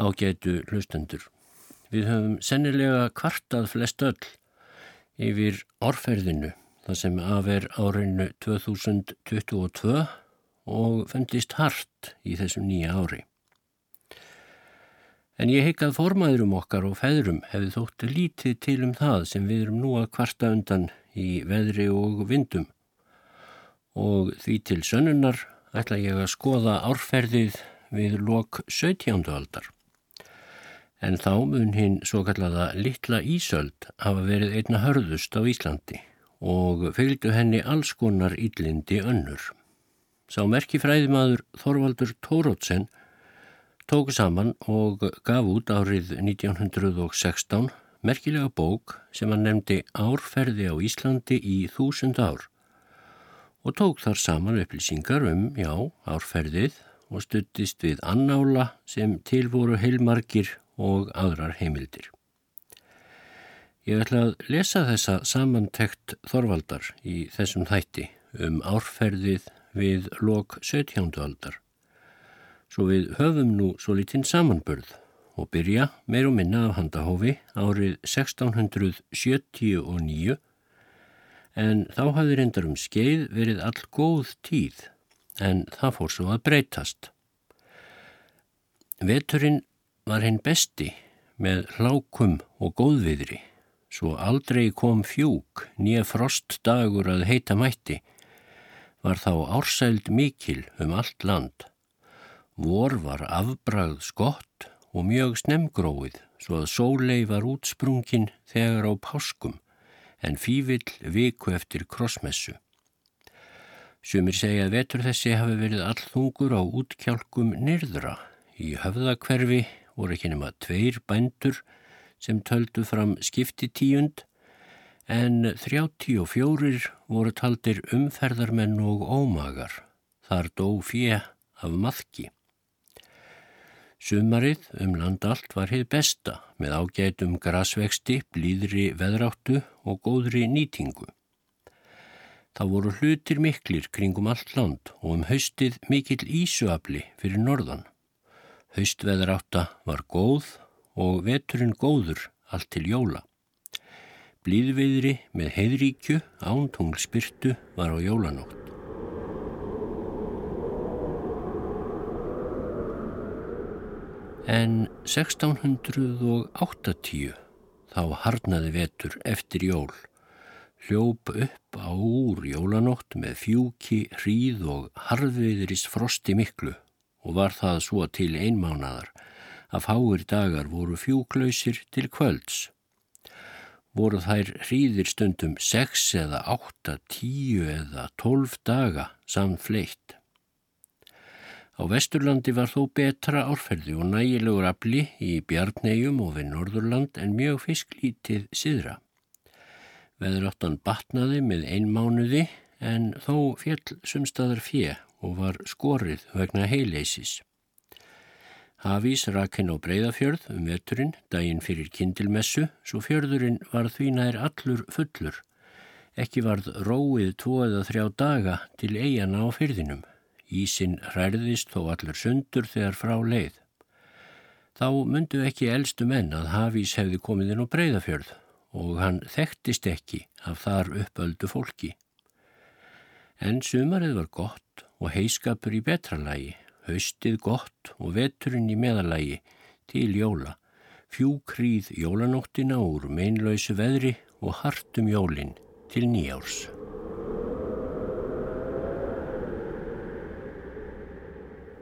ágætu hlustendur. Við höfum sennilega kvartað flest öll yfir orferðinu það sem afer árinu 2022 og fundist hart í þessum nýja ári. En ég heikað formaðurum okkar og feðrum hefði þótt lítið til um það sem við erum nú að kvarta undan í veðri og vindum. Og því til sönnunar ætla ég að skoða árferðið við lok 17. aldar. En þá mun hinn svo kallaða litla Ísöld hafa verið einna hörðust á Íslandi og fylgdu henni alls konar íllindi önnur. Sá merki fræðimaður Þorvaldur Tórótsen tóku saman og gaf út árið 1916 merkilega bók sem hann nefndi Árferði á Íslandi í þúsund ár og tók þar saman upplýsingar um, já, árferðið og stuttist við annála sem tilvoru heilmarkir og aðrar heimildir. Ég ætla að lesa þessa samantekt Þorvaldar í þessum þætti um árferðið við lok 17. aldar. Svo við höfum nú svo litinn samanbörð og byrja meir og minna af handahófi árið 1679 en þá hafði reyndar um skeið verið all góð tíð en það fór svo að breytast. Veturinn var hinn besti með hlákum og góðviðri, svo aldrei kom fjúk nýja frostdagur að heita mætti, var þá ársæld mikil um allt land. Vor var afbrað skott og mjög snemgróið svo að sólei var útsprungin þegar á páskum en fívill viku eftir krossmessu. Sumir segja að vetur þessi hafi verið allþungur á útkjálkum nyrðra. Í höfðakverfi voru ekki nema tveir bændur sem töldu fram skipti tíund en 34 voru taldir umferðarmenn og ómagar. Þar dó fjö af maðki. Sumarið um land allt var heið besta með ágætum grasvexti, blíðri veðráttu og góðri nýtingu. Það voru hlutir miklir kringum allt land og um haustið mikill ísuafli fyrir norðan. Haustveðrátta var góð og veturinn góður allt til jóla. Blíðviðri með heiðríkju ántunglspyrtu var á jólanótt. En 1680 þá harnaði vetur eftir jól hljóp upp á úr jólanótt með fjúki, hríð og harðviðris frosti miklu og var það svo til einmánadar að fáir dagar voru fjúklausir til kvölds. Voru þær hríðir stundum sex eða átta, tíu eða tólf daga samfleitt. Á Vesturlandi var þó betra árferði og nægilegur afli í Bjarnegjum og við Norðurland en mjög fisklítið siðra. Veðráttan batnaði með einmánuði en þó fjell sumstaðar fjö og var skorið vegna heileysis. Hafís rakinn á breyðafjörð um veturinn, daginn fyrir kindilmessu, svo fjörðurinn var því nær allur fullur. Ekki varð róið tvo eða þrjá daga til eigana á fyrðinum. Ísin hræðist þó allur sundur þegar frá leið. Þá myndu ekki eldstu menn að Hafís hefði komið inn á breyðafjörð og hann þekktist ekki af þar uppöldu fólki. En sumarið var gott og heiskapur í betralægi, haustið gott og veturinn í meðalægi til jóla, fjúkrýð jólanóttina úr meinlausu veðri og hartum jólinn til nýjárs.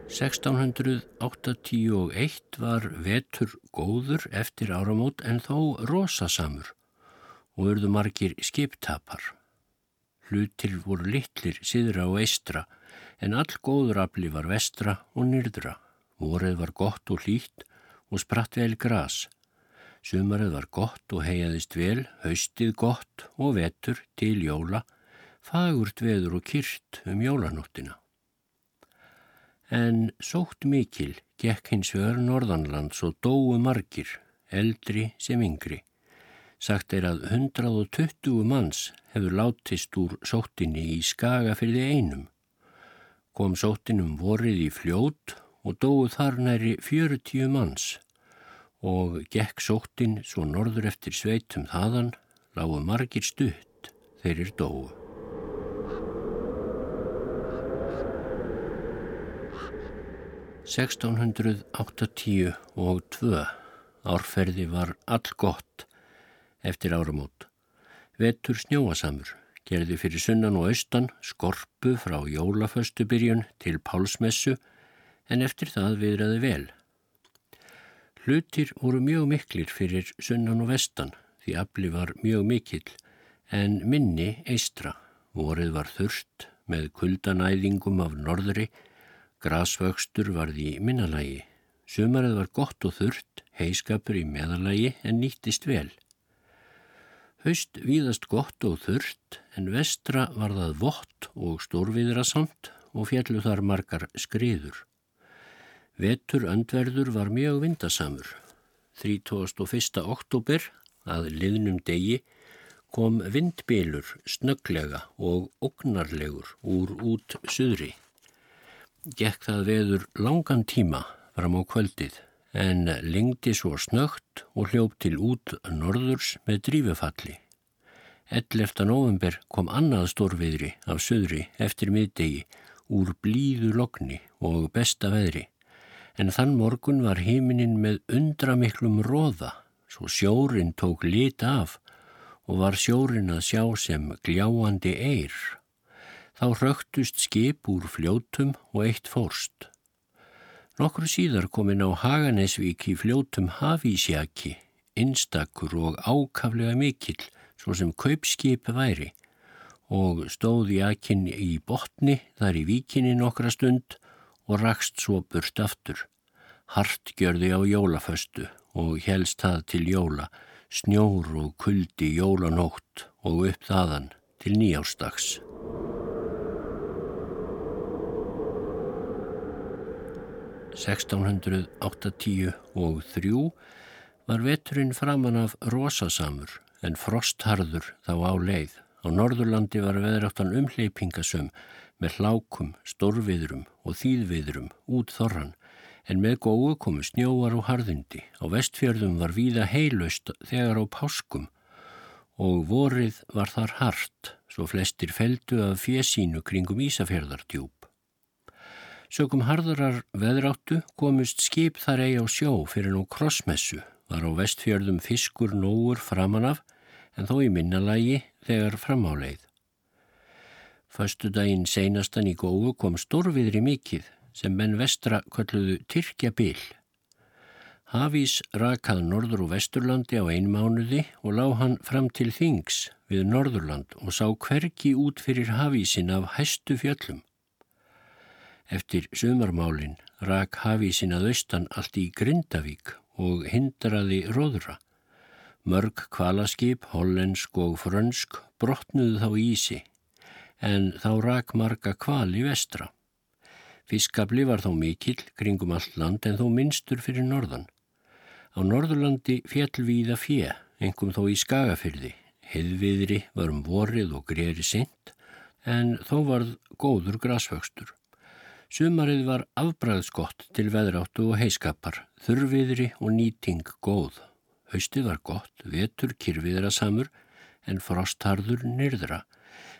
1681 var vetur góður eftir áramót en þó rosasamur og urðu margir skiptapar. Hlutir voru litlir, síðra og eistra, en all góður afli var vestra og nýrdra. Vorið var gott og hlýtt og spratt vel gras. Sumarið var gott og heiaðist vel, haustið gott og vetur til jóla, fagurt veður og kyrt um jólanóttina. En sótt mikil gekk hins vegar norðanlands og dóu margir, eldri sem yngri. Sagt er að 120 manns hefur látist úr sóttinni í skaga fyrir einum. Kom sóttinum vorið í fljót og dóðu þar næri 40 manns og gekk sóttinn svo norður eftir sveitum þaðan, lágu margir stutt þeir er dóu. Sextánhundruð og tvö árferði var all gott eftir áramót. Vetur snjóasamur gerði fyrir sunnan og austan skorpu frá jólaföstubyrjun til pálsmessu en eftir það viðraði vel. Hlutir voru mjög miklir fyrir sunnan og vestan því afli var mjög mikill en minni eistra. Vorið var þurft með kuldanæðingum af norðri, grasvöxtur varði í minnalagi. Sumarið var gott og þurft, heiskapur í meðalagi en nýttist vel. Haust víðast gott og þurft en vestra var það vott og stórviðrasamt og fjallu þar margar skriður. Vetur öndverður var mjög vindasamur. 31. oktober að liðnum degi kom vindbílur snögglega og ógnarlegur úr út suðri. Gekk það veður langan tíma fram á kvöldið en lengdi svo snögt og hljópt til út norðurs með drífufalli. 11. november kom annað stórviðri af suðri eftir middegi úr blíðu lokni og besta veðri en þann morgun var heiminin með undramiklum róða, svo sjórin tók lit af og var sjórin að sjá sem gljáandi eir. Þá rögtust skip úr fljótum og eitt fórst. Nokkru síðar komin á Haganesvík í fljótum Hafísjaki, einstakur og ákaflega mikill, svo sem kaupskip væri, og stóð jakin í botni þar í víkinni nokkra stund og rakst svo burt aftur. Hart gjörði á jólaföstu og helst það til jóla, snjór og kuldi jólanótt og upp þaðan til nýjástags. (1680 og þrjú) var veturinn framann af rosasamur en frostharður þá á leið. Á Norðurlandi var veðráttan umhleypingasum með hlákum, stórviðrum og þýðviðrum út þorran en með góðu komu snjóar og harðindi. Á vestfjörðum var víða heilust þegar á páskum og vorið var þar hart svo flestir feldu af fjesínu kringum Ísafjörðardjúb. Sökum harðarar veðráttu komust skip þar eigi á sjó fyrir nú krossmessu var á vestfjörðum fiskur nógur framanaf en þó í minnalagi þegar framáleið. Föstu daginn seinastan í góðu kom stórviðri mikið sem menn vestra kalluðu Tyrkjabil. Hafís rakað Norður og Vesturlandi á einmánuði og lág hann fram til Þings við Norðurland og sá hverki út fyrir hafísin af hæstu fjöllum. Eftir sömarmálin rak hafísin að austan allt í Grindavík og hindraði róðra. Mörg kvalaskip, hollensk og frönsk brotnuðu þá ísi en þá rak marga kvali vestra. Fiskabli var þá mikill kringum allt land en þó minnstur fyrir norðan. Á norðurlandi fjallvíða fjö, engum þó í skagafyrði. Heðviðri var um vorið og greri sint en þó varð góður grasvöxtur. Sumarið var afbræðskott til veðráttu og heiskapar, þurrviðri og nýting góð. Haustið var gott, vetur kyrfiðra samur en frostharður nyrðra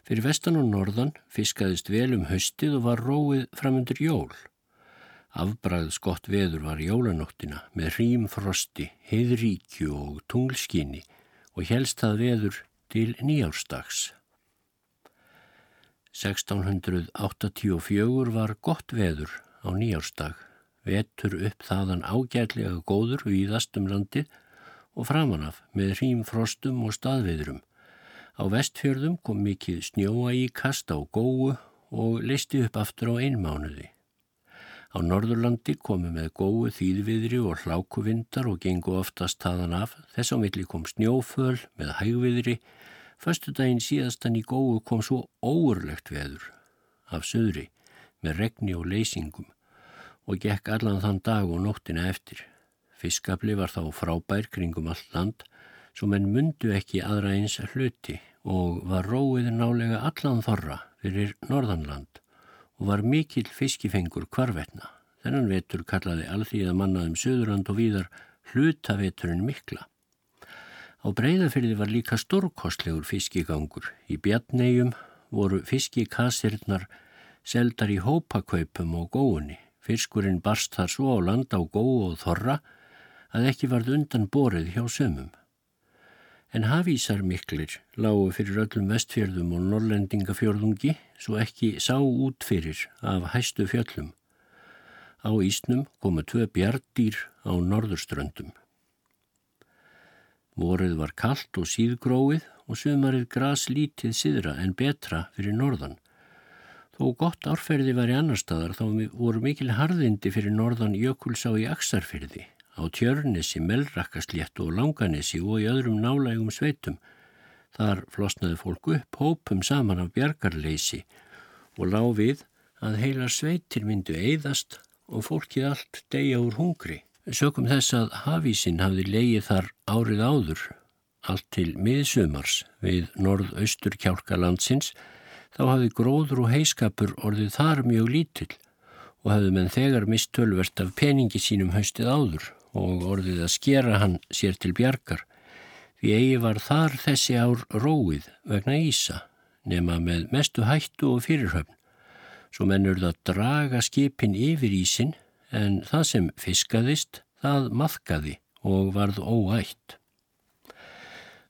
Fyrir vestan og norðan fiskaðist vel um höstið og var róið framundur jól. Afbræðs gott veður var jólanóttina með hrímfrosti, heiðríkju og tunglskinni og helst það veður til nýjárstags. 1684 var gott veður á nýjárstag, vetur upp þaðan ágætlega góður viðast um landið og framanaf með hrímfrostum og staðveðrum. Á vestfjörðum kom mikið snjóa í kast á góu og leisti upp aftur á einmánuði. Á Norðurlandi komu með góu þýðviðri og hlákuvindar og gengu oftast taðan af. Þess á milli kom snjóföl með hægviðri. Föstu daginn síðastan í góu kom svo óurlegt veður af söðri með regni og leysingum og gekk allan þann dag og nóttina eftir. Fiskabli var þá frábær kringum all land svo menn mundu ekki aðra eins hluti og var róið nálega allan þorra fyrir Norðanland og var mikill fiskifengur kvarvetna. Þennan vetur kallaði alþýða mannaðum Suðurland og víðar hlutaveturinn mikla. Á breyðafyrði var líka stórkostlegur fiskigangur. Í bjarnegjum voru fiskikassirnar seldar í hópakaupum og góunni. Fiskurinn barst þar svo á land á góu og þorra að ekki varð undan borið hjá sömum. En hafísar miklir lágu fyrir öllum vestfjörðum og norrlendingafjörðungi svo ekki sá út fyrir af hæstu fjöllum. Á Ísnum komu tvö bjardýr á norðurströndum. Vorið var kallt og síðgróið og sömarið gras lítið siðra en betra fyrir norðan. Þó gott árferði var í annar staðar þá voru mikil harðindi fyrir norðan Jökulsá í Aksarfyrði á Tjörnesi, Melrakkasléttu og Langanesi og í öðrum nálægum sveitum. Þar flosnaði fólk upp hópum saman af bjargarleysi og lág við að heila sveitir myndu eigðast og fólkið allt deyja úr hungri. Sökum þess að hafísinn hafði leið þar árið áður, allt til miðsumars við norð-austur kjálka landsins, þá hafði gróður og heiskapur orðið þar mjög lítill og hafði menn þegar mist tölvert af peningi sínum haustið áður og orðið að skera hann sér til bjargar. Því eigi var þar þessi ár róið vegna Ísa, nema með mestu hættu og fyrirhöfn. Svo mennur það draga skipin yfir Ísin en það sem fiskaðist, það maðkaði og varð óætt.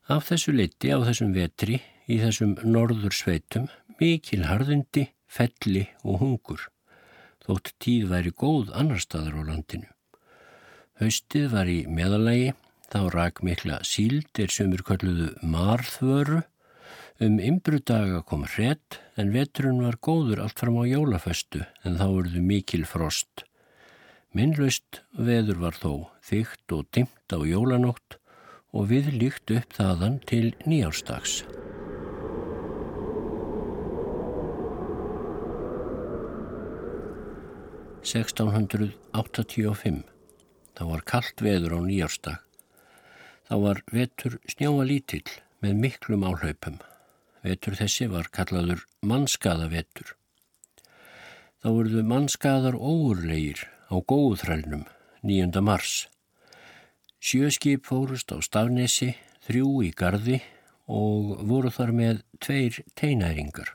Af þessu liti á þessum vetri í þessum norður sveitum mikil harðundi, felli og hungur. Þótt tíð væri góð annar staðar á landinu. Haustið var í meðalagi, þá rak mikla sem er kalluðu marðvöru. Um ymbrudaga kom hrett en veturinn var góður allt fram á jólaföstu en þá verðu mikil frost. Minnlaust veður var þó þygt og dimt á jólanótt og við líkt upp þaðan til nýjárstags. (1685) Þá var kallt veður á nýjárstag. Þá var vetur snjóa lítill með miklum áhlaupum. Vetur þessi var kallaður mannskaðavetur. Þá voruðu mannskaðar óurlegir á góðþrælnum 9. mars. Sjöskip fórust á Stafnesi, þrjú í Garði og voru þar með tveir teinæringar.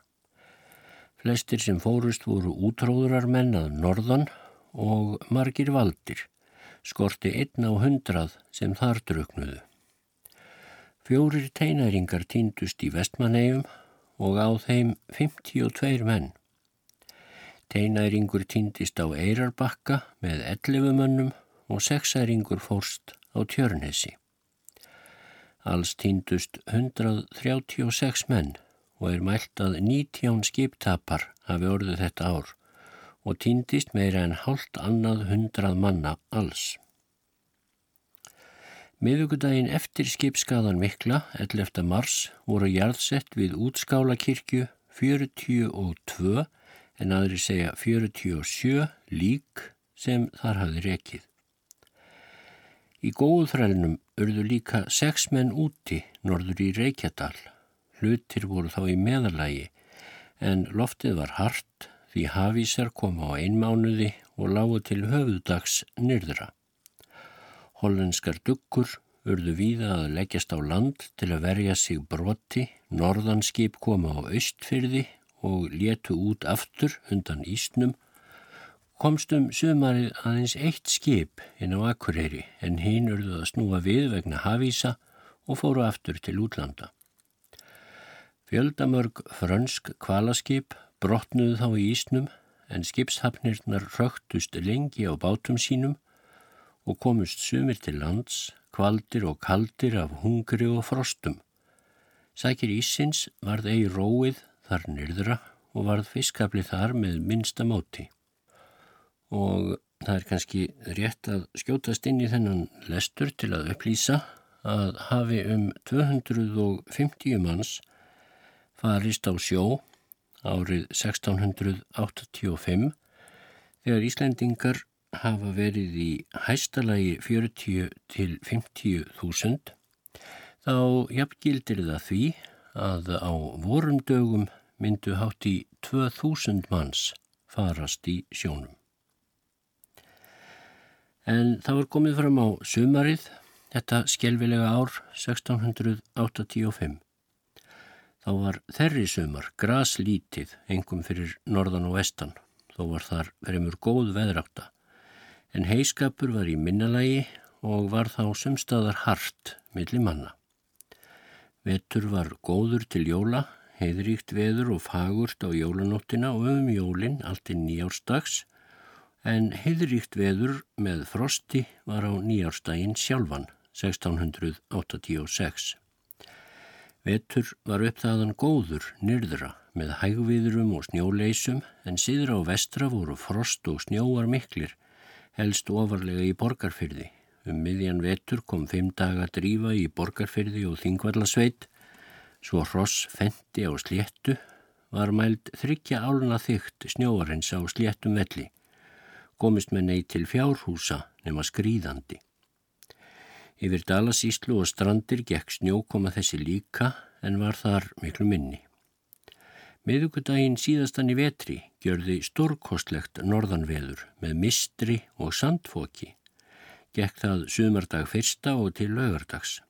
Flestir sem fórust voru útróðurar mennað norðan og margir valdir skorti einn á hundrað sem þar druknuðu. Fjórir teinæringar týndust í vestmannegjum og á þeim 52 menn. Teinæringur týndist á Eirarbakka með 11 mönnum og sexæringur fórst á Tjörnesi. Alls týndust 136 menn og er mælt að 19 skiptapar hafi orðið þetta ár og týndist meira en hálft annað hundrað manna alls. Miðugudaginn eftir skipskaðan mikla, 11. mars, voru jarðsett við útskálakirkju 42 en aðri segja 47 lík sem þar hafði rekið. Í góðþrælnum urðu líka sex menn úti norður í Reykjadal. Hlutir voru þá í meðalagi en loftið var hart því hafísar kom á einmánuði og lágu til höfudags nyrðra. Hollenskar duggur urðu víða að leggjast á land til að verja sig broti, norðanskip koma á austfyrði og letu út aftur undan Ísnum, komstum sumarið aðeins eitt skip inn á Akureyri en hinn urðu að snúa við vegna hafísa og fóru aftur til útlanda. Fjöldamörg frönsk kvalaskip brotnuðu þá í Ísnum en skipshafnirnar rögtust lengi á bátum sínum og komust sumir til lands, kvaldir og kaldir af hungri og frostum. Sækir Ísins varð eigi róið þar nyrðra og varð fiskafli þar með minsta móti. Og það er kannski rétt að skjótast inn í þennan lestur til að upplýsa að hafi um 250 manns farist á sjó árið 1685 þegar Íslendingar hafa verið í hæstalagi 40 til 50 þúsund þá jafngildir það því að á vorum dögum myndu hátt í 2000 manns farast í sjónum. En það var komið fram á sumarið, þetta skjelvilega ár 1685. Þá var þerri sumar, graslítið, engum fyrir norðan og vestan. Þó var þar mjög góð veðráta. En heiskapur var í minnalagi og var þá sumstaðar hart millir manna. Vetur var góður til jóla, heiðríkt veður og fagurt á jólanóttina og um jólinn allt í nýjárstags, en heiðríkt veður með frosti var á nýjárstaginn sjálfan, 1686. Vetur var upp þaðan góður, nyrðra, með hægviðrum og snjóleysum, en síður á vestra voru frost og snjóar miklir, helst ofarlega í borgarfyrði. Um miðjan vetur kom fimm daga drífa í borgarfyrði og þingvallasveit, svo hross fendi á sléttu, var mæld þryggja áluna þygt snjóarins á sléttum velli, komist með ney til fjárhúsa nema skrýðandi. Yfir Dalasíslu og strandir gekk snjókoma þessi líka en var þar miklu minni. Miðugudaginn síðastan í vetri gjörði stórkostlegt norðanveður með mistri og sandfóki gekk það sumardag fyrsta og til laugardags.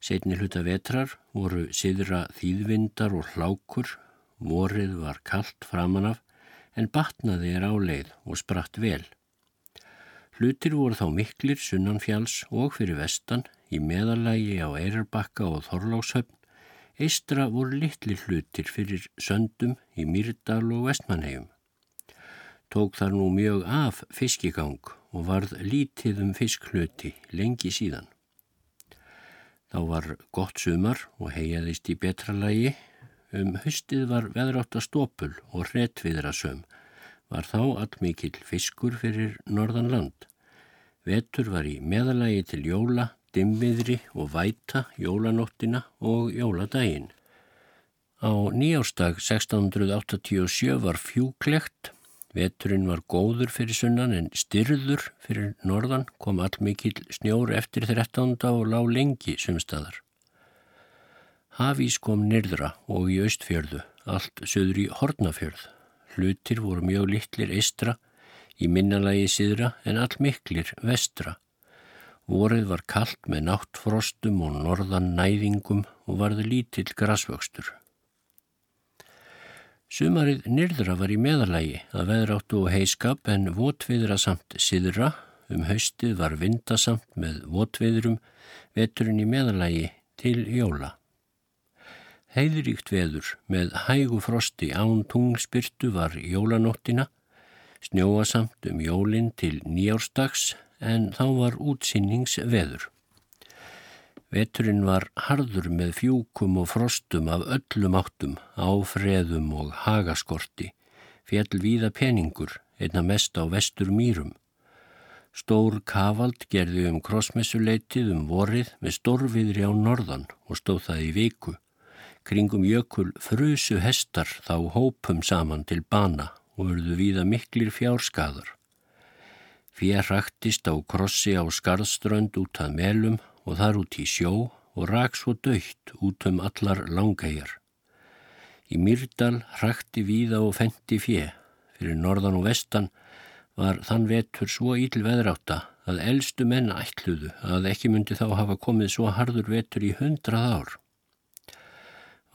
Setni hluta vetrar voru siðra þýðvindar og hlákur, vorið var kallt framanaf en batnaði er áleið og spratt vel. Hlutir voru þá miklir sunnanfjáls og fyrir vestan í meðalægi á Eirarbakka og Þorláshöfn, eistra voru litli hlutir fyrir söndum í Myrdal og Vestmanhegjum. Tók þar nú mjög af fiskigang og varð lítið um fiskluti lengi síðan. Þá var gott sumar og heiaðist í betra lagi. Um höstið var veðrátt að stópul og hrettviðra söm. Var þá allmikill fiskur fyrir norðan land. Vetur var í meðalagi til jóla, dimmiðri og væta jólanóttina og jóladaginn. Á nýjástag 1687 var fjúklegt Veturinn var góður fyrir sunnan en styrður fyrir norðan kom allmikið snjór eftir 13. og lág lengi sumstaðar. Hafís kom nyrðra og í austfjörðu, allt söður í hornafjörð. Hlutir voru mjög litlir eistra, í minnalagi síðra en all miklir vestra. Vorið var kallt með náttfrostum og norðan næðingum og varði lítill grasvöxtur. Sumarið nyrðra var í meðalagi að veðráttu og heiskap en votviðra samt síðra, um haustið var vindasamt með votviðrum, veturinn í meðalagi til jóla. Heiðuríkt veður með hægu frosti. Án tungspyrtu var jólanóttina, snjóasamt um jólinn til nýjárstags en þá var útsýningsveður. Veturinn var harður með fjúkum og frostum af öllum áttum, áfreðum og hagaskorti, fjell víða peningur, einna mest á vestur mýrum. Stór kavald gerði um krossmessuleitið um vorið með stórviðri á norðan og stóð það í viku. Kringum jökul frusu hestar þá hópum saman til bana og verðu víða miklir fjárskaðar. Fér rættist á krossi á skarðströnd út að melum og þar út í sjó og rak svo dögt út um allar langæjar. Í Myrdal hrakti víða og fendi fjö. Fyrir norðan og vestan var þann vetur svo íl veðráta að eldstu menn ætluðu að ekki myndi þá hafa komið svo hardur vetur í hundrað ár.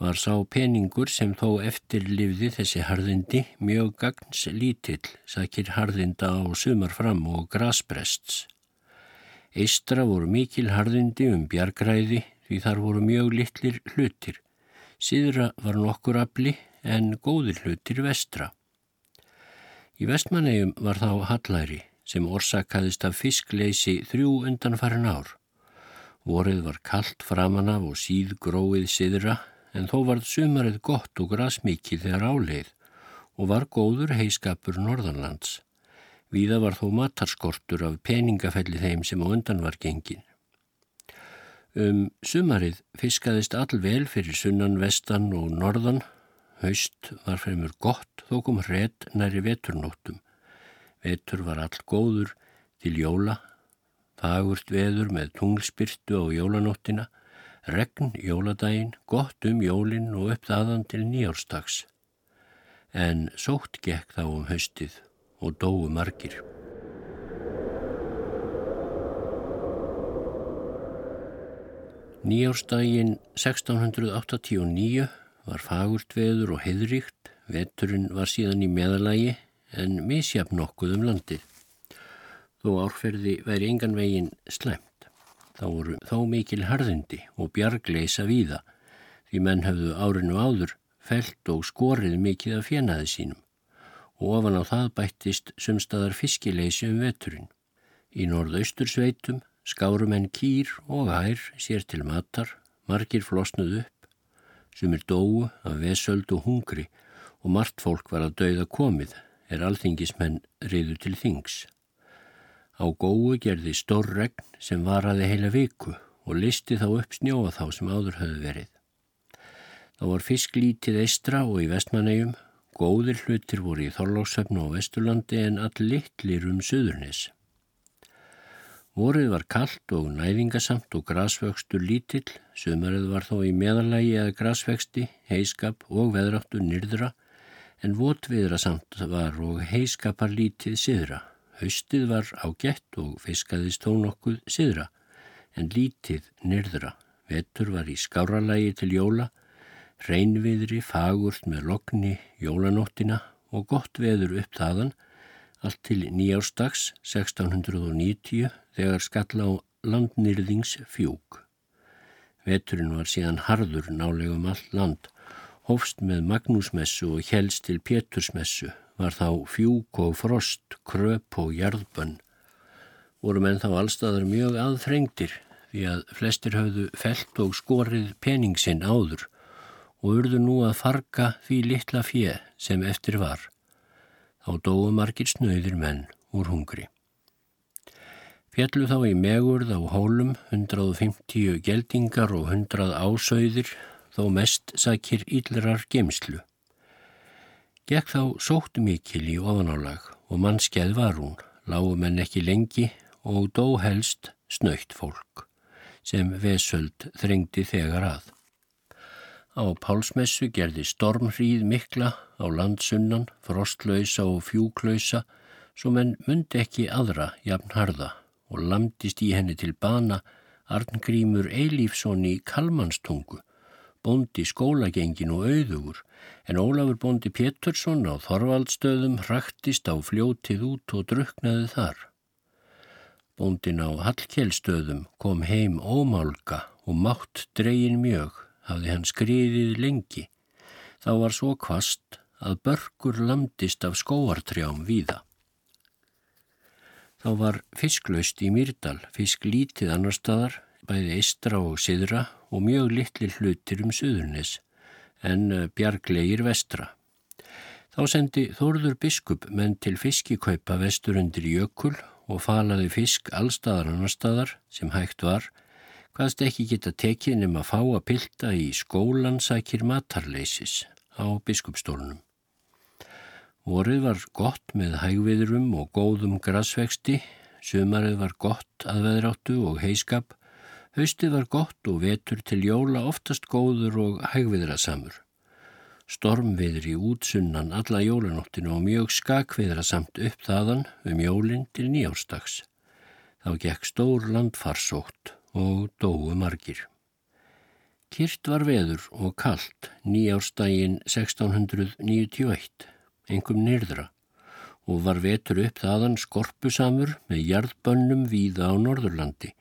Var sá peningur sem þó eftirlifði þessi harðindi mjög gagns lítill, sakir harðinda á sumar fram og grasbrests. Eistra voru mikil harðindi um bjargræði því þar voru mjög litlir hlutir. Síðra var nokkur afli en góðir hlutir vestra. Í vestmannegjum var þá hallæri sem orsakaðist af fiskleysi þrjú undanfarin ár. Vorið var kallt framan af og síð gróið síðra en þó varð sumarið gott og grasmikið þegar áleið og var góður heiskapur norðanlands. Víða var þó matarskortur af peningafelli þeim sem á undan var gengin. Um sumarið fiskaðist allvel fyrir sunnan, vestan og norðan. Haust var fremur gott þó kom hret næri veturnóttum. Vetur var all góður til jóla, fagurt veður með tunglspyrtu á jólanóttina, regn jóladaginn, gott um jólinn og upp þaðan til nýjárstags. En sótt gekk þá um haustið og dóu margir. Nýjárstægin 1689 var fagurt veður og heidríkt, veturinn var síðan í meðalægi en misjafn nokkuð um landið. Þó árferði væri engan veginn slemt. Þá voru þó mikil harðindi og bjargleisa víða því menn hafðu árinu áður felt og skorið mikið af fjenaði sínum og ofan á það bættist sumstaðar fiskileysi um veturinn. Í norðaustursveitum skárum en kýr og hær sér til matar, margir flosnuð upp, sem er dóu af vesöld og hungri og margt fólk var að dauða komið er alþingismenn riðu til þings. Á góu gerði stór regn sem varaði heila viku og listi þá upp snjóa þá sem áður höfðu verið. Þá var fisklítið eistra og í vestmannegjum Góðir hlutir voru í Þorlóksöfnu og Vesturlandi en all litlir um Suðurnis. Vorið var kallt og næðingasamt og grasvöxtur lítill, sumarið var þó í meðalagi eða grasvexti, heiskap og veðráttur nýrdra, en votviðrasamt var og heiskapar lítið siðra. Haustið var á gett og fiskaðist þó nokkuð siðra, en lítið nýrdra. Vetur var í skáralagi til jóla, reynviðri, fagurt með lokni, jólanóttina og gott veður upp þaðan, allt til nýjárstags 1690 þegar skalla á landnýrðings fjúk. Veturinn var síðan harður nálegum all land, hófst með Magnúsmessu og helst til Pétursmessu, var þá fjúk og frost, kröp og jarðbönn. Voru menn þá allstaðar mjög aðþrengtir því að flestir hafðu felt og skorið peningsinn áður og urðu nú að farga því litla fjö sem eftir var. Þá dóu margir snöðir menn úr hungri. Fjallu þá í megurð á hólum 150 geldingar og 100 ásauðir þó mest sakir íllrar gemslu. Gekk þá sótt mikil í ofanálag og mannskeið var hún, lágu menn ekki lengi og dó helst snöytt fólk sem vesöld þrengdi þegar að. Á pálsmessu gerði stormhríð mikla á landsunnan, frostlausa og fjúklausa svo menn myndi ekki aðra jafn harða og lamdist í henni til bana Arngrímur Eilífsson í Kalmanstungu, bondi skólagengin og auðugur en Ólafur bondi Pétursson á Þorvaldstöðum hraktist á fljótið út og druknaði þar. Bondin á Hallkjellstöðum kom heim ómálka og mátt dregin mjög hafði hann skriðið lengi. Þá var svo kvast að börgur landist af skóartrjám víða. Þá var fisklaust í Myrdal, fisk lítið annar staðar, bæði eistra og siðra og mjög litli hlutir um suðurnis, en eh, bjarglegir vestra. Þá sendi Þórður biskup menn til fiskikaupa vestur undir jökul og falaði fisk allstaðar annar staðar sem hægt var, hvaðst ekki geta tekið nema fá að pilta í skólan sækir matarleisis á biskupstólunum. Vorið var gott með hægviðrum og góðum grasvexti, sumarið var gott að veðráttu og heiskap, haustið var gott og vetur til jóla oftast góður og hægviðrasamur. Stormviður í útsunnan alla jólanóttinu og mjög skakviðrasamt upp þaðan um jólinn til nýjárstags. Þá gekk stór landfarsótt og dóu margir. Kyrt var veður og kallt nýjárstægin 1691, engum nýrdra, og var vetur upp þaðan skorpusamur með jarðbönnum víða á Norðurlandi,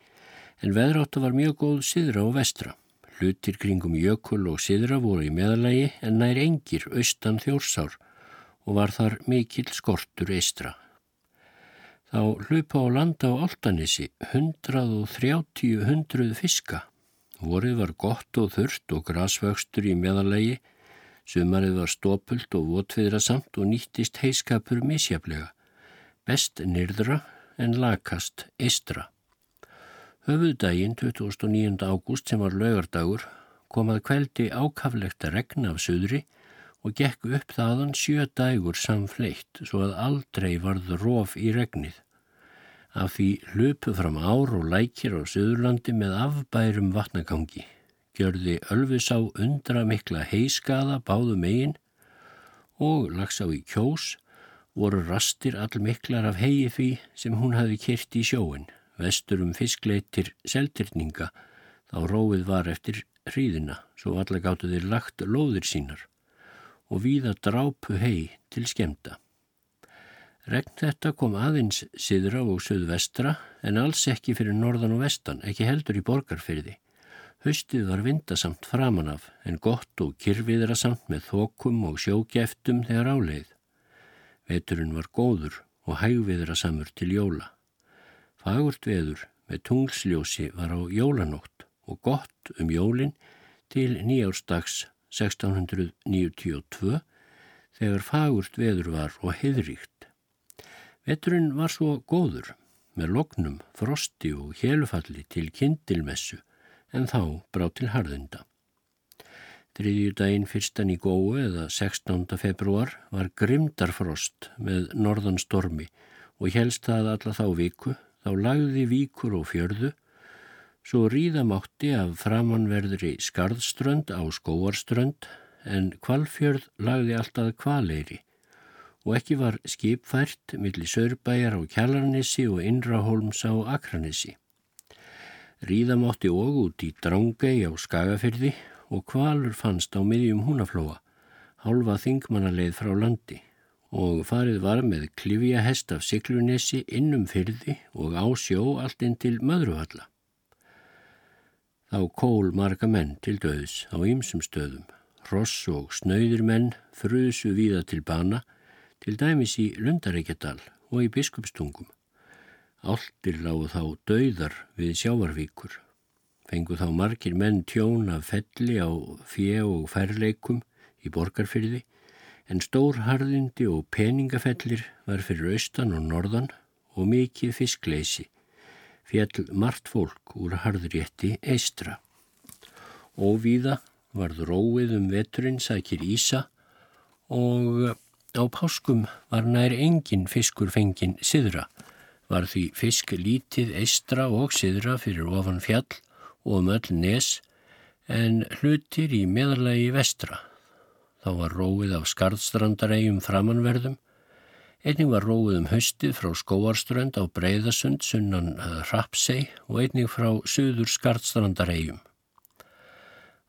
en veðráttu var mjög góð siðra og vestra. Hlutir kringum jökul og siðra voru í meðalagi en nær engir austan þjórsár og var þar mikill skortur eistra þá hlupa á landa á Altanissi 130 hundruð fiska. Vorið var gott og þurft og grasvöxtur í meðalagi, sumarið var stópult og votviðrasamt og nýttist heiskapur misjaflega, best nyrðra en lakast eistra. Höfuðdægin 2009. ágúst sem var laugardagur kom að kveldi ákaflegt að regna af söðri og gekk upp þaðan sjö dægur samfleitt svo að aldrei varð rof í regnið. Af því hlupu fram ár og lækir á Suðurlandi með afbærum vatnagangi. Gjörði Ölfusá undra mikla heiskaða báðu megin og lags á í kjós voru rastir all miklar af hegi því sem hún hafi kyrt í sjóin, vestur um fiskleitir seltirninga Þá róið var eftir hríðina, svo alla gáttu þeir lagt lóðir sínar og víða drápu hei til skemda. Regn þetta kom aðeins siðra og söðvestra en alls ekki fyrir norðan og vestan, ekki heldur í borgarfyrði. Haustið var vindasamt framan af en gott og kyrfiðrasamt með þokum og sjókjeftum þegar áleið. Veturinn var góður og hægviðrasamur til jóla. Fagurt veður með tunglsljósi var á jólanótt og gott um jólinn til nýjárstags 1692 þegar fagurt veður var og heiðríkt. Veturinn var svo góður með lognum, frosti og helufalli til kindilmessu en þá brá til harðunda. Þriðju daginn fyrstan í góu eða 16. februar var grimdarfrost með norðan stormi og helst það alla þá viku, þá lagði víkur og fjörðu Svo ríðamátti af framanverðri skarðströnd á skóarströnd en kvalfjörð lagði alltaf kvaleiri og ekki var skipfært millir Sörbæjar á Kjallarnissi og Indraholms á Akranissi. Ríðamátti og út í Drángei á Skagafyrði og kvalur fannst á miðjum húnaflóa, hálfa þingmannaleið frá landi og farið var með klifja hest af Siklunissi innum fyrði og á sjó allt inn til Möðruvalla. Þá kól marga menn til döðs á ýmsum stöðum. Ross og snöyðir menn fruðsu víða til bana, til dæmis í Lundareikjadal og í Biskupstungum. Áltir lágu þá döðar við sjávarvíkur. Fengu þá margir menn tjón af felli á fjö og færleikum í borgarfyrði, en stór harðindi og peningafellir var fyrir austan og norðan og mikið fiskleysi fjall margt fólk úr harðrétti eistra. Óvíða varð róið um veturinn sækir Ísa og á páskum var nær engin fiskur fengin siðra. Var því fisk lítið eistra og siðra fyrir ofan fjall og um öll nes en hlutir í meðalagi vestra. Þá var róið af skarðstrandaregjum framanverðum Einning var róið um haustið frá skóarströnd á Breiðasund sunnan Rapsei og einning frá söður Skartstrandaregjum.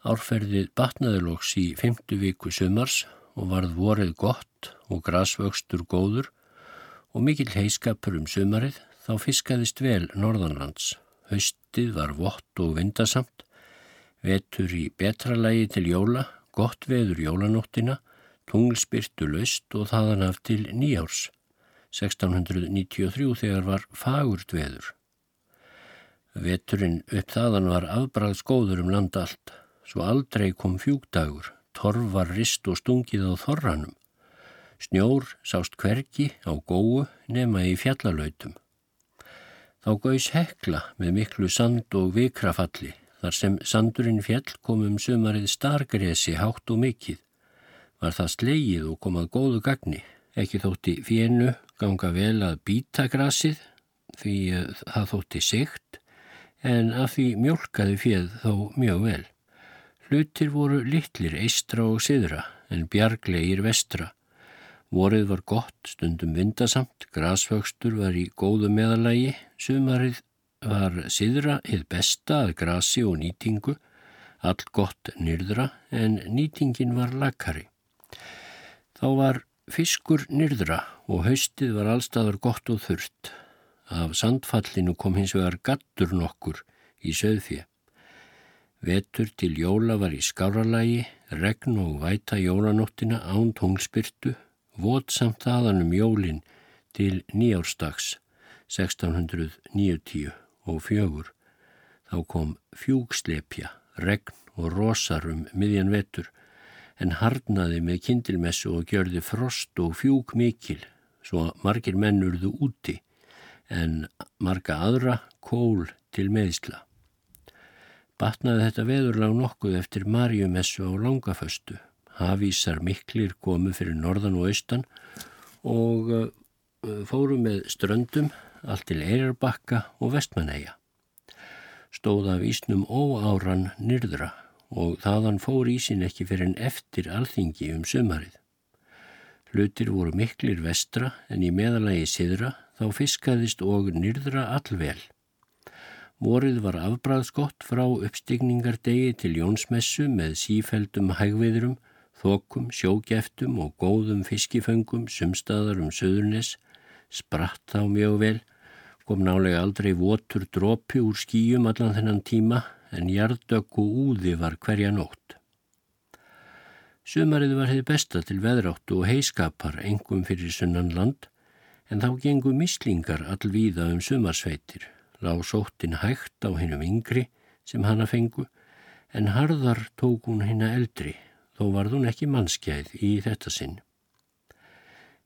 Árferðið batnaðurlóks í femtu viku sumars og varð vorið gott og grasvöxtur góður og mikill heiskapur um sumarið þá fiskaðist vel norðanlands. Haustið var vott og vindasamt, vetur í betralægi til jóla, gott veður jólanóttina tunglspyrtu löst og þaðan af til nýjárs 1693 þegar var fagurt veður. Veturinn upp þaðan var afbræðs góður um land allt, svo aldrei kom fjúkdagur, torf var rist og stungið á þorranum. Snjór sást hverki á góu nema í fjallalautum. Þá gauðs hekla með miklu sand og vikrafalli, þar sem sandurinn fjall kom um sumarið stargresi hátt og mikill var það slegið og komað góðu gagni. Ekki þótti fjennu ganga vel að býta grasið því það þótti segt en af því mjölkaði fjeð þó mjög vel. Hlutir voru litlir eistra og siðra en bjarglegir vestra. Vorið var gott, stundum vindasamt, grasvöxtur var í góðu meðalagi, sumarið var siðra hitt besta að grasi og nýtingu, all gott nýrdra en nýtingin var lakari. Þá var fiskur nyrðra og haustið var allstaðar gott og þurft. Af sandfallinu kom hins vegar gattur nokkur í söðfið. Vetur til jóla var í skáralagi, regn og væta jólanóttina án tungspyrtu, votsamt aðan um jólin til nýjárstags 1690 og fjögur. Þá kom fjúgslepja, regn og rosar um miðjan vetur en harnaði með kindilmessu og gjörði frost og fjúk mikil, svo margir menn urðu úti, en marga aðra kól til meðsla. Batnaði þetta veðurlag nokkuð eftir marjumessu á langaföstu. Hafísar miklir komu fyrir norðan og austan og uh, fóru með ströndum allt til Eirarbakka og Vestmanæja. Stóða af ísnum óáran nyrðra og þaðan fór ísin ekki fyrir en eftir alþingi um sömarið. Hlutir voru miklir vestra en í meðalagi siðra þá fiskaðist og nyrðra allvel. Vorið var afbræðskott frá uppstigningardegi til Jónsmessu með sífældum hægveðrum, þokum, sjógeftum og góðum fiskiföngum sumstaðar um söðurnes, spratt þá mjög vel, kom nálega aldrei votur dropi úr skýjum allan þennan tíma en jardökk og úði var hverja nótt. Sumarið var hefði besta til veðráttu og heiskapar engum fyrir sunnan land en þá gengu mislingar allvíða um sumarsveitir, lág sóttin hægt á hinnum yngri sem hana fengu en harðar tók hún hinna eldri þó varð hún ekki mannskjæð í þetta sinn.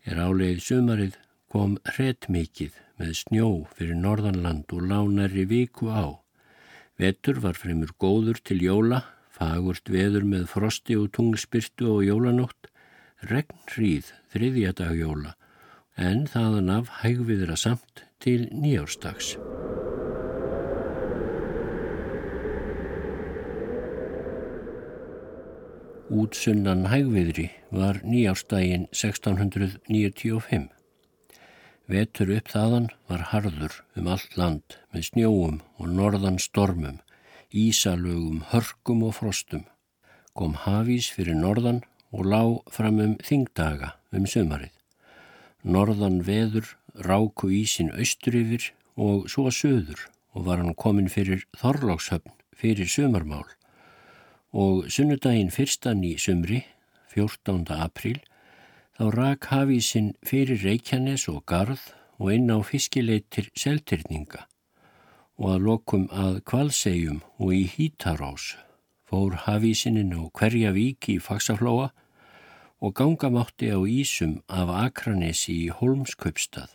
Er áleið sumarið kom hret mikið með snjó fyrir norðanland og lánari viku á. Vetur var fremur góður til jóla Fagurt veður með frosti og tungspyrtu og jólanótt, regn hríð þriðja dag jóla, en þaðan af hægviðra samt til nýjárstags. Útsunnan hægviðri var nýjárstaginn 1695. Vetur upp þaðan var harður um allt land með snjóum og norðan stormum ísalögum, hörkum og frostum. Kom hafís fyrir norðan og lá fram um þingdaga um sömarið. Norðan veður ráku ísin austur yfir og svo söður og var hann komin fyrir Þorlókshöfn fyrir sömarmál og sunnudaginn fyrstan í sömri, 14. apríl, þá rak hafísin fyrir Reykjanes og Garð og inn á fiskileitir seltirninga og að lokum að kvalsegjum og í hítarás fór hafísinin á hverja víki í Faxaflóa og gangamátti á Ísum af Akranesi í Holmskaupstað.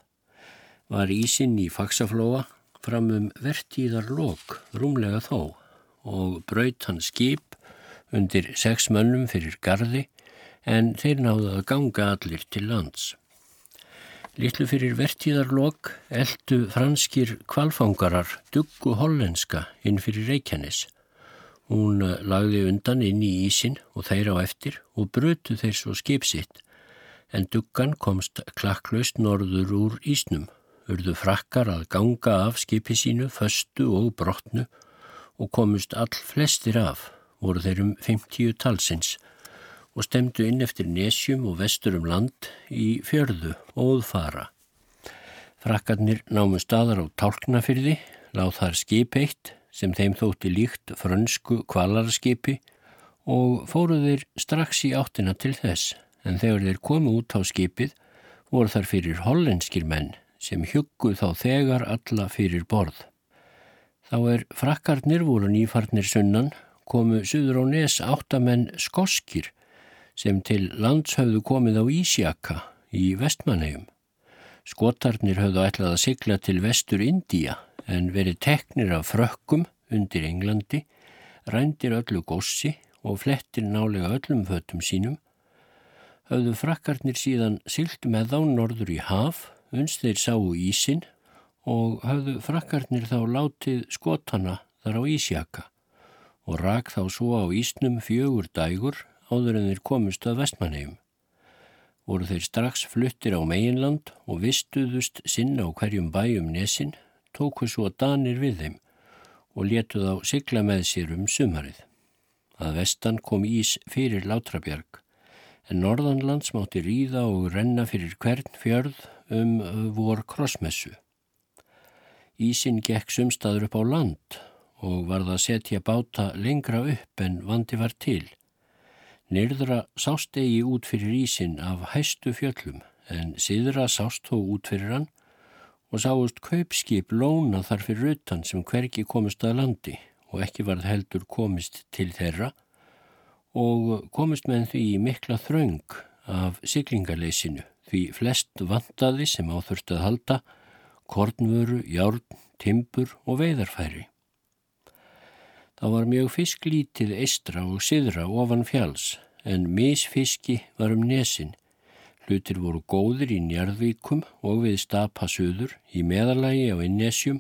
Var Ísin í Faxaflóa fram um vertíðar lok rúmlega þó og braut hann skip undir sex mönnum fyrir gardi en þeir náðu að ganga allir til lands. Littlu fyrir vertíðarlokk eldu franskir kvalfangarar duggu hollenska inn fyrir Reykjanes. Hún eh, lagði undan inn í ísin og þeir á eftir og brutu þeir svo skipsitt en duggan komst klakklaust norður úr ísnum. Urðu frakkar að ganga af skipi sínu, föstu og brotnu og komust all flestir af, voru þeir um 50 talsins og stemdu inn eftir nesjum og vestur um land í fjörðu óðfara. Frakkarnir námu staðar á tálknafyrði, láð þar skip eitt sem þeim þótti líkt frönsku kvalarskipi og fóruð þeir strax í áttina til þess en þegar þeir komu út á skipið voru þar fyrir hollenskir menn sem hugguð þá þegar alla fyrir borð. Þá er frakkarnir voru nýfarnir sunnan komu suður á nes áttamenn skoskir sem til lands höfðu komið á Ísjaka í vestmannegjum. Skotarnir höfðu ætlað að sigla til vestur Indíja en verið teknir af frökkum undir Englandi, rændir öllu gossi og flettir nálega öllum fötum sínum, höfðu frakkarnir síðan silt með þá norður í haf, unst þeir sáu ísin og höfðu frakkarnir þá látið skotana þar á Ísjaka og rak þá svo á ísnum fjögur dægur áður en þeir komust að vestmannegjum. Voru þeir strax fluttir á meginland og vistuðust sinna á hverjum bæjum nesin, tóku svo danir við þeim og letuð á sigla með sér um sumarið. Að vestan kom ís fyrir Látrabjörg, en norðanlands mátti ríða og renna fyrir hvern fjörð um vor krossmessu. Ísin gekk sumstaður upp á land og varða að setja báta lengra upp en vandi var til. Nyrðra sást eigi út fyrir ísin af hæstu fjöllum en síðra sást þó út fyrir hann og sáust kaupskip lóna þar fyrir utan sem hverki komist að landi og ekki varð heldur komist til þeirra og komist með því mikla þraung af siglingarleysinu því flest vantaði sem áþurft að halda kornvöru, járn, timbur og veidarfæri. Það var mjög fisklítið eistra og siðra ofan fjáls en misfiski var um nesin. Hlutir voru góðir í njarðvíkum og við stapasuður í meðalagi á innesjum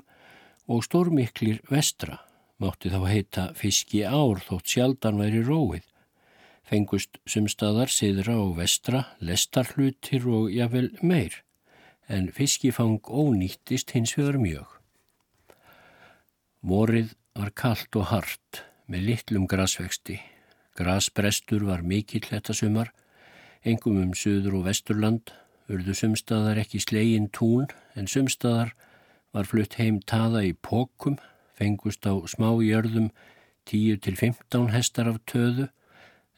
og stórmiklir vestra. Mátti þá heita fiski ár þótt sjaldan væri róið. Fengust sumstaðar siðra og vestra, lestarhlutir og jável meir en fiskifang ónýttist hins vegar mjög. Vorið var kallt og hart með litlum grasvexti. Grasbrestur var mikill þetta sumar, engum um söður og vesturland, urðu sumstaðar ekki slegin tún en sumstaðar var flutt heim taða í pókum, fengust á smá jörðum 10-15 hestar af töðu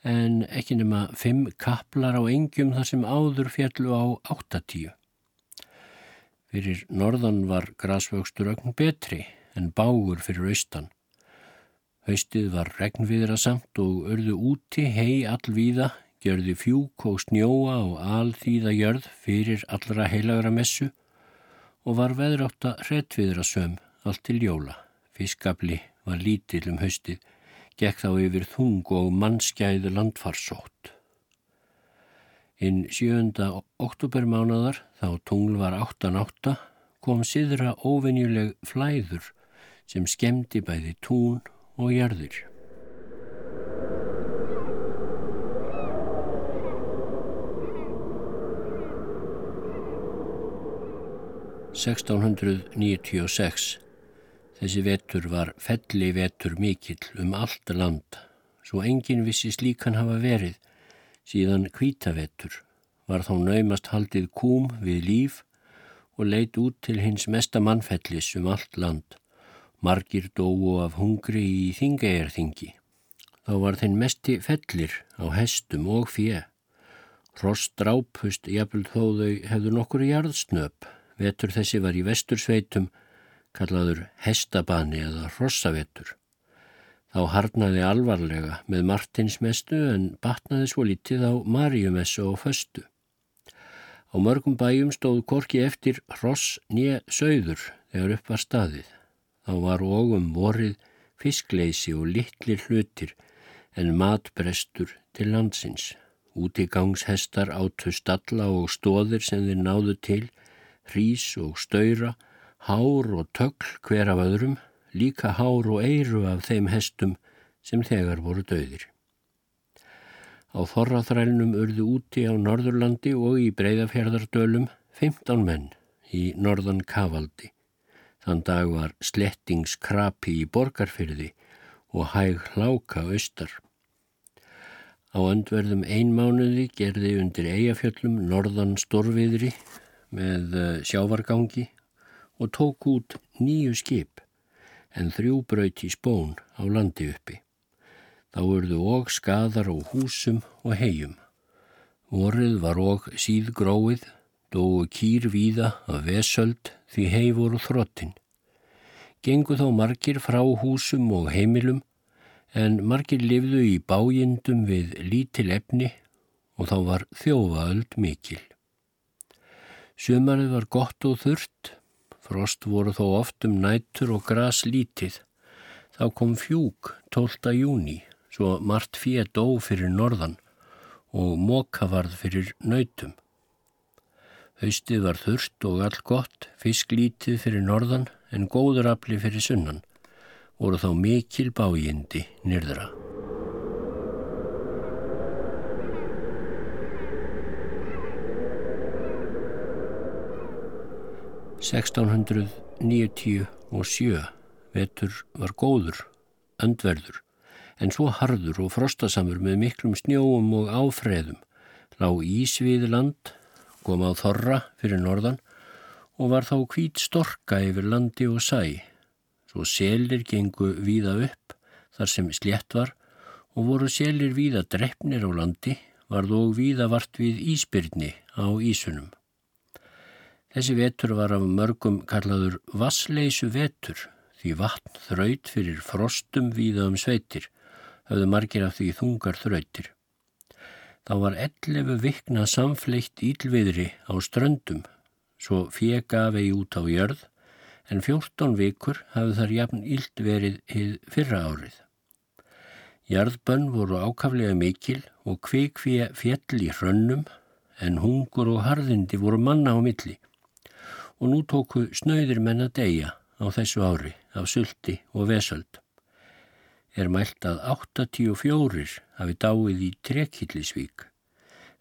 en ekki nema 5 kaplar á engjum þar sem áður fjallu á 8-10. Fyrir norðan var grasvöxtur ögn betri en bágur fyrir austan. Haustið var regnviðra samt og örðu úti hei allvíða, gjörði fjúk og snjóa og alþýða jörð fyrir allra heilagra messu og var veðrátt að hrettviðra söm allt til jóla. Fiskabli var lítill um haustið, gekk þá yfir þung og mannskæðu landfarsótt. Inn 7. oktobermánadar, þá tungl var 8.8, kom siðra óvenjuleg flæður sem skemmdi bæði tún og jörður. (1696) Þessi vetur var felli vetur mikill um allt land, svo enginn vissi slíkan hafa verið, síðan kvítavetur var þá naumast haldið kúm við líf og leit út til hins mesta mannfellis um allt land. Margir dóu af hungri í þingajarþingi. Þá var þinn mesti fellir á hestum og fjö. Ross drápust jafnvel þó þau hefðu nokkur jarðsnöp. Vetur þessi var í vestursveitum kallaður hestabani eða hrossavetur. Þá harnaði alvarlega með Martinsmestu en batnaði svo lítið á Maríumessu og Föstu. Á mörgum bæjum stóð korki eftir hross nýja sögður þegar upp var staðið. Þá var ogum vorið fiskleysi og litlir hlutir en matbrestur til landsins. Útigangshestar áttu stalla og stóðir sem þeir náðu til, hrís og stöyra hár og tögl hver af öðrum, líka hár og eiru af þeim hestum sem þegar voru döðir. Á þorraþrælnum urðu úti á Norðurlandi og í Breiðafjörðardölum 15 menn í norðan Kavaldi. Þann dag var slettingskrapi í borgarfyrði og hæg hláka austar. Á öndverðum einmánuði gerði undir eigafjöllum norðan storfiðri með eh, sjávargangi og tók út nýju skip en þrjú braut í spón á landi uppi. Þá urðu og skadar á húsum og hegjum. Vorið var og síðgróið, dóu kýr víða af vesöld því hei voru þrottin. Gengu þá margir frá húsum og heimilum en margir lifðu í bájindum við lítil efni og þá var þjófaöld mikil. Sumarið var gott og þurrt Frost voru þó oft um nættur og gras lítið. Þá kom fjúk 12. júni, svo margt fér dó fyrir norðan og móka varð fyrir nautum. Haustið var þurft og all gott, fisk lítið fyrir norðan en góður afli fyrir sunnan, voru þá mikil bájindi nyrðra. 1697 vetur var góður, öndverður, en svo harður og frostasamur með miklum snjóum og áfreðum, lág ísvið land, kom á þorra fyrir norðan og var þá hvít storka yfir landi og sæ. Svo selir gengu víða upp þar sem slétt var og voru selir víða drefnir á landi, var þó víða vart við íspyrni á ísunum. Þessi vetur var af mörgum kallaður vassleysu vetur því vatn þraut fyrir frostum víða um sveitir, höfðu margir af því þungar þrautir. Þá var 11 vikna samfleitt ílviðri á ströndum, svo fjega vegi út á jörð, en 14 vikur hafði þar jafn íld verið hið fyrra árið. Jarðbönn voru ákaflega mikil og kvikfið fjell í hrönnum, en hungur og harðindi voru manna á milli og nú tóku snöyðir menn að deyja á þessu ári af sulti og vesöld. Er mælt að 84 hafi dáið í Trekillisvík,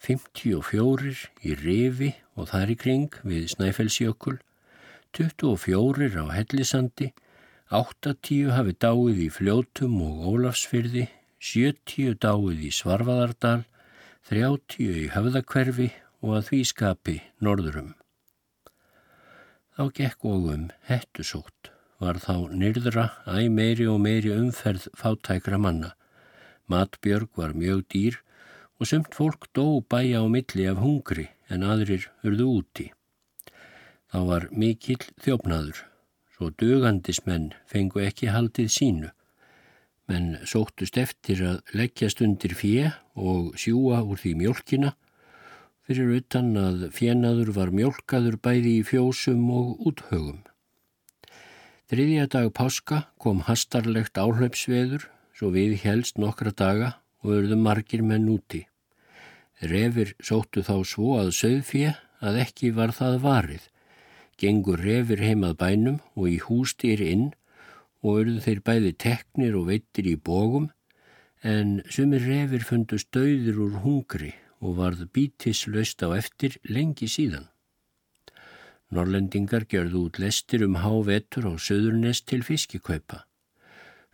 54 í Rifi og þar í kring við Snæfellsjökul, 24 á Hellisandi, Áttatíu hafi dáið í fljótum og ólafsfyrði, sjötíu dáið í Svarfaðardal, þrjátíu í höfðakverfi og að því skapi norðurum. Þá gekk og um hettusótt, var þá nyrðra æg meiri og meiri umferð fátækra manna. Matbjörg var mjög dýr og sumt fólk dó bæja á milli af hungri en aðrir urðu úti. Þá var mikill þjófnaður, svo dugandismenn fengu ekki haldið sínu, menn sóttust eftir að leggjast undir fjö og sjúa úr því mjölkina, fyrir utan að fjenaður var mjölkaður bæði í fjósum og úthögum. Þriðja dag páska kom hastarlegt áhlaupsveður, svo við helst nokkra daga og örðum margir menn úti. Refir sóttu þá svo að söðfjö að ekki var það varið, gengur refir heimað bænum og í hústýr inn og urðu þeir bæði teknir og veitir í bógum en sumir refir fundust döðir úr hungri og varð bítislaust á eftir lengi síðan. Norrlendingar gjörðu út lestir um hávetur á söðurnest til fiskikaupa.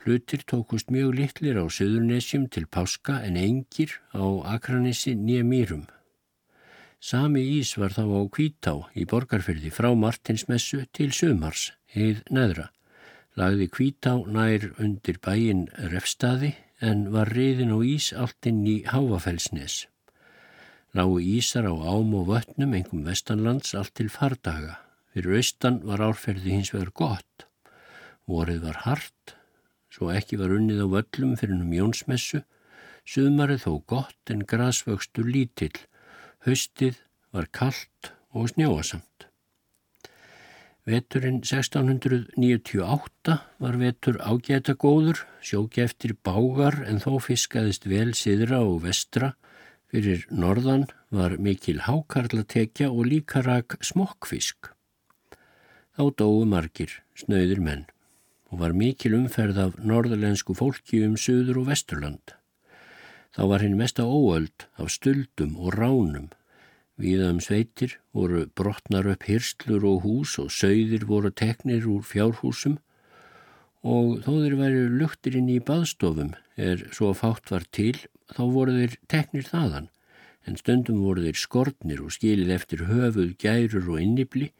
Hlutir tókust mjög litlir á söðurnesjum til páska en engir á Akranissi nýja mýrum. Sami ís var þá á Kvítá í borgarfyrði frá Martinsmessu til Sumars, heið neðra. Lagði Kvítá nær undir bæin refstaði en var riðin og ís allt inn í Háfafellsnes. Lágu ísar á ám og vötnum engum vestanlands allt til fardaga. Fyrir austan var árferði hins vegar gott. Vorið var hart, svo ekki var unnið á völlum fyrir um Jónsmessu. Sumarið þó gott en grasvöxtur lítill Haustið var kallt og snjóasamt. Veturinn 1698 var vetur ágæta góður, sjóki eftir bágar en þó fiskaðist vel siðra og vestra. Fyrir norðan var mikil hákarlatekja og líka rak smokkfisk. Þá dói margir, snauðir menn og var mikil umferð af norðalensku fólki um söður og vesturland. Þá var hinn mesta óöld af stuldum og ránum. Víðaðum sveitir voru brotnar upp hyrslur og hús og sögðir voru teknir úr fjárhúsum og þó þeir væri luktir inn í baðstofum er svo fátt var til þá voru þeir teknir þaðan en stundum voru þeir skortnir og skilið eftir höfuð, gærur og innibli,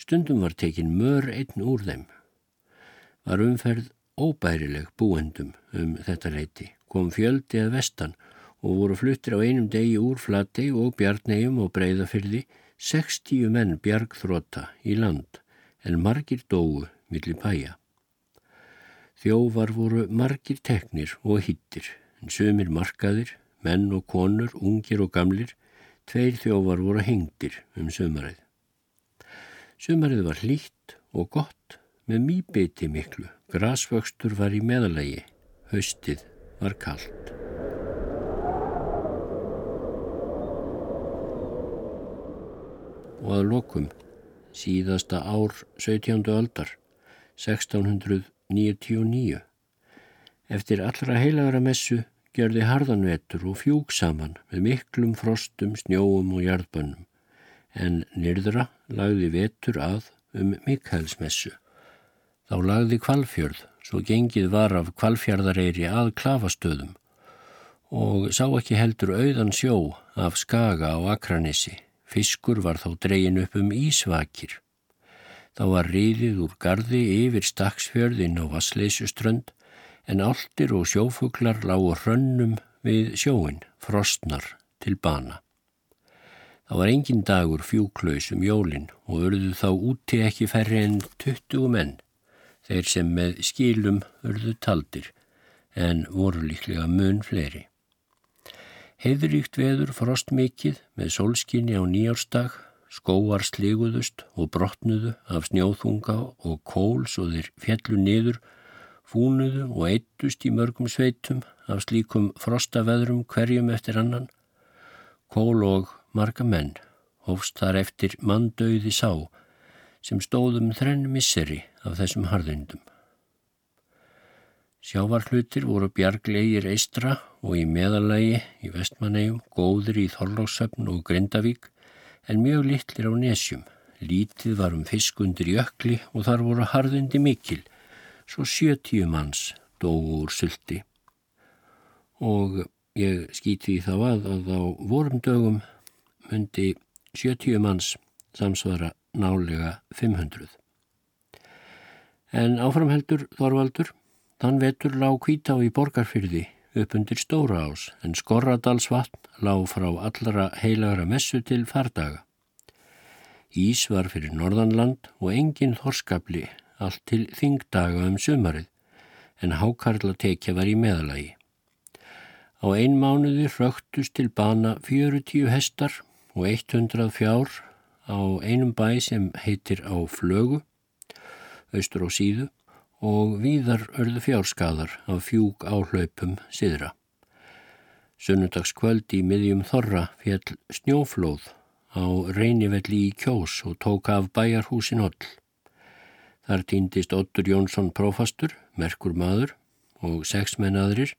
stundum var tekin mör einn úr þeim. Var umferð óbærileg búendum um þetta leiti, kom fjöldi að vestan og voru fluttir á einum degi úr Flatey og Bjarnegjum og Breiðafyrði 60 menn bjargþróta í land en margir dóu millir pæja. Þjóvar voru margir teknir og hittir sömur markaðir, menn og konur, ungir og gamlir, tveir þjóvar voru hengtir um sömarið. Sömarið var hlýtt og gott með mýbeiti miklu, grasvöxtur var í meðalagi, haustið var kallt. og að lokum síðasta ár 17. aldar 1699. Eftir allra heilagra messu gjörði harðanvetur og fjúk saman með miklum frostum, snjóum og jarðbönnum en nyrðra lagði vetur að um Mikaelsmessu. Þá lagði kvalfjörð svo gengið var af kvalfjörðareiri að klafastöðum og sá ekki heldur auðan sjó af skaga á Akranissi Fiskur var þá dregin upp um ísvakir. Þá var riðið úr gardi yfir staksfjörðin á Vassleisuströnd en áltir og sjófuglar lágu hrönnum við sjóin, frostnar til bana. Það var engin dagur fjúklaus um jólinn og örðu þá úti ekki færri en 20 menn, þeir sem með skilum örðu taldir en voru líklega mun fleiri. Heiðuríkt veður frost mikið með sólskinni á nýjárstag, skóar sliguðust og brotnuðu af snjóþunga og kól svo þeir fjallu niður, fúnuðu og eittust í mörgum sveitum af slíkum frostaveðrum hverjum eftir annan. Kól og marga menn hófst þar eftir manndauði sá sem stóðum þrenn misseri af þessum harðindum. Sjávarhlutir voru bjarglegir eistra og í meðalagi í vestmannegjum, góður í Þorlóksöfn og Grindavík en mjög litlir á nesjum. Lítið var um fisk undir jökli og þar voru harðundi mikil. Svo 70 manns dói úr sulti og ég skýti því þá að að á vorum dögum myndi 70 manns samsvara nálega 500. En áframheldur Þorvaldur, þann vetur lág kvítá í borgarfyrði upp undir Stóra ás en Skorradalsvatn lág frá allra heilagra messu til fardaga. Ís var fyrir Norðanland og engin þorskapli allt til þingdaga um sumarið en hákarla tekja var í meðalagi. Á ein mánuði rögtust til bana 40 hestar og 100 fjár á einum bæ sem heitir á Flögu, austur á síðu og víðar örðu fjárskadar af fjúk áhlaupum siðra. Sunnudagskvöld í miðjum Þorra fjall snjóflóð á reynivelli í kjós og tók af bæjarhúsin holl. Þar týndist Ottur Jónsson prófastur, merkur maður og sex mennaðrir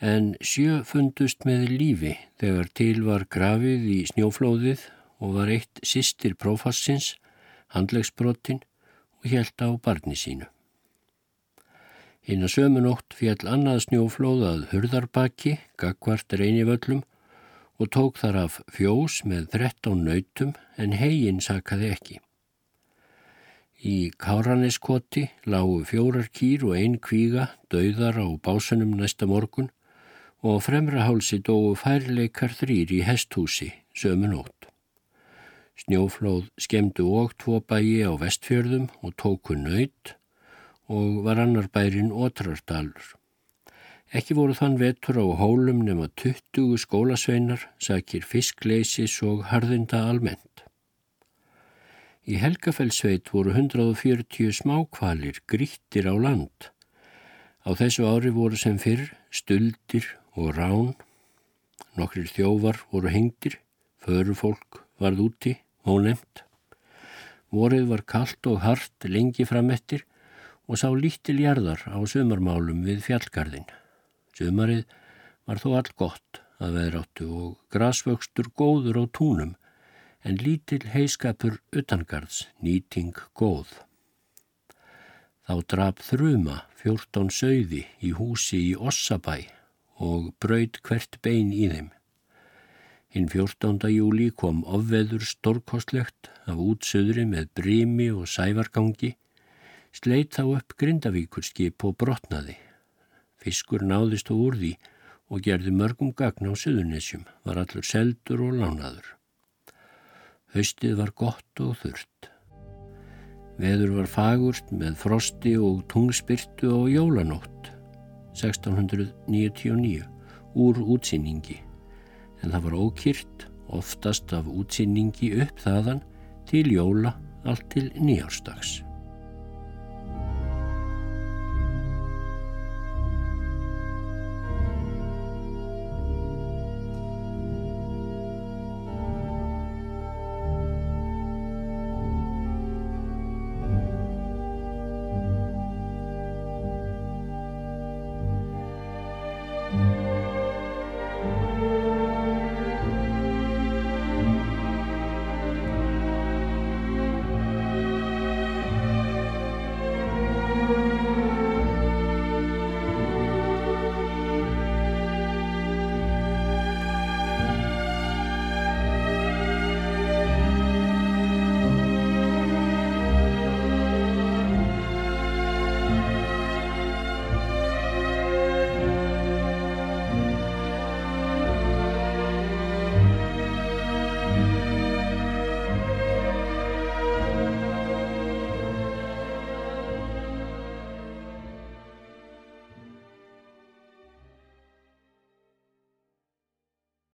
en sjö fundust með lífi þegar til var grafið í snjóflóðið og var eitt sýstir prófassins, handlegsbrottin og hjælt á barni sínu. Hinn að sömunótt fjall annað snjóflóðað hurðarbaki, gagvart reynivöllum og tók þar af fjós með 13 nautum en heginn sakaði ekki. Í Káraneskoti lágu fjórar kýr og ein kvíga dauðar á básunum næsta morgun og á fremrahálsi dóu færleikar þrýr í hesthúsi sömu nótt. Snjóflóð skemdu og tvo bæi á vestfjörðum og tóku nöyt og var annar bærin Ótrardalur. Ekki voru þann vetur á hólum nema 20 skólasveinar, sakir fiskleysis og harðinda almennt. Í Helgafellsveit voru 140 smákvalir grítir á land. Á þessu ári voru sem fyrr stuldir og rán. Nokkrir þjóvar voru hengtir, förufólk varð úti, ónefnt. Vorið var kallt og hart lengi framettir og sá lítil jarðar á sömarmálum við fjallgarðin. Sömarið var þó all gott að veðráttu og grasvöxtur góður á túnum en lítil heiskapur utangarðs, nýting góð. Þá draf þruma fjórtón sögði í húsi í Ossabæ og braud hvert bein í þeim. Hinn 14. júli kom ofveður stórkostlegt af útsöðri með brimi og sævargangi, sleit þá upp Grindavíkurskip og brotnaði. Fiskur náðist á úr því og gerði mörgum gagn á Suðunisjum, var allur seldur og lánaður. Haustið var gott og þurrt. Veður var fagurt með frosti og tungspyrtu og jólanótt 1699 úr útsýningi en það var ókýrt oftast af útsýningi upp þaðan til jóla allt til nýjárstags.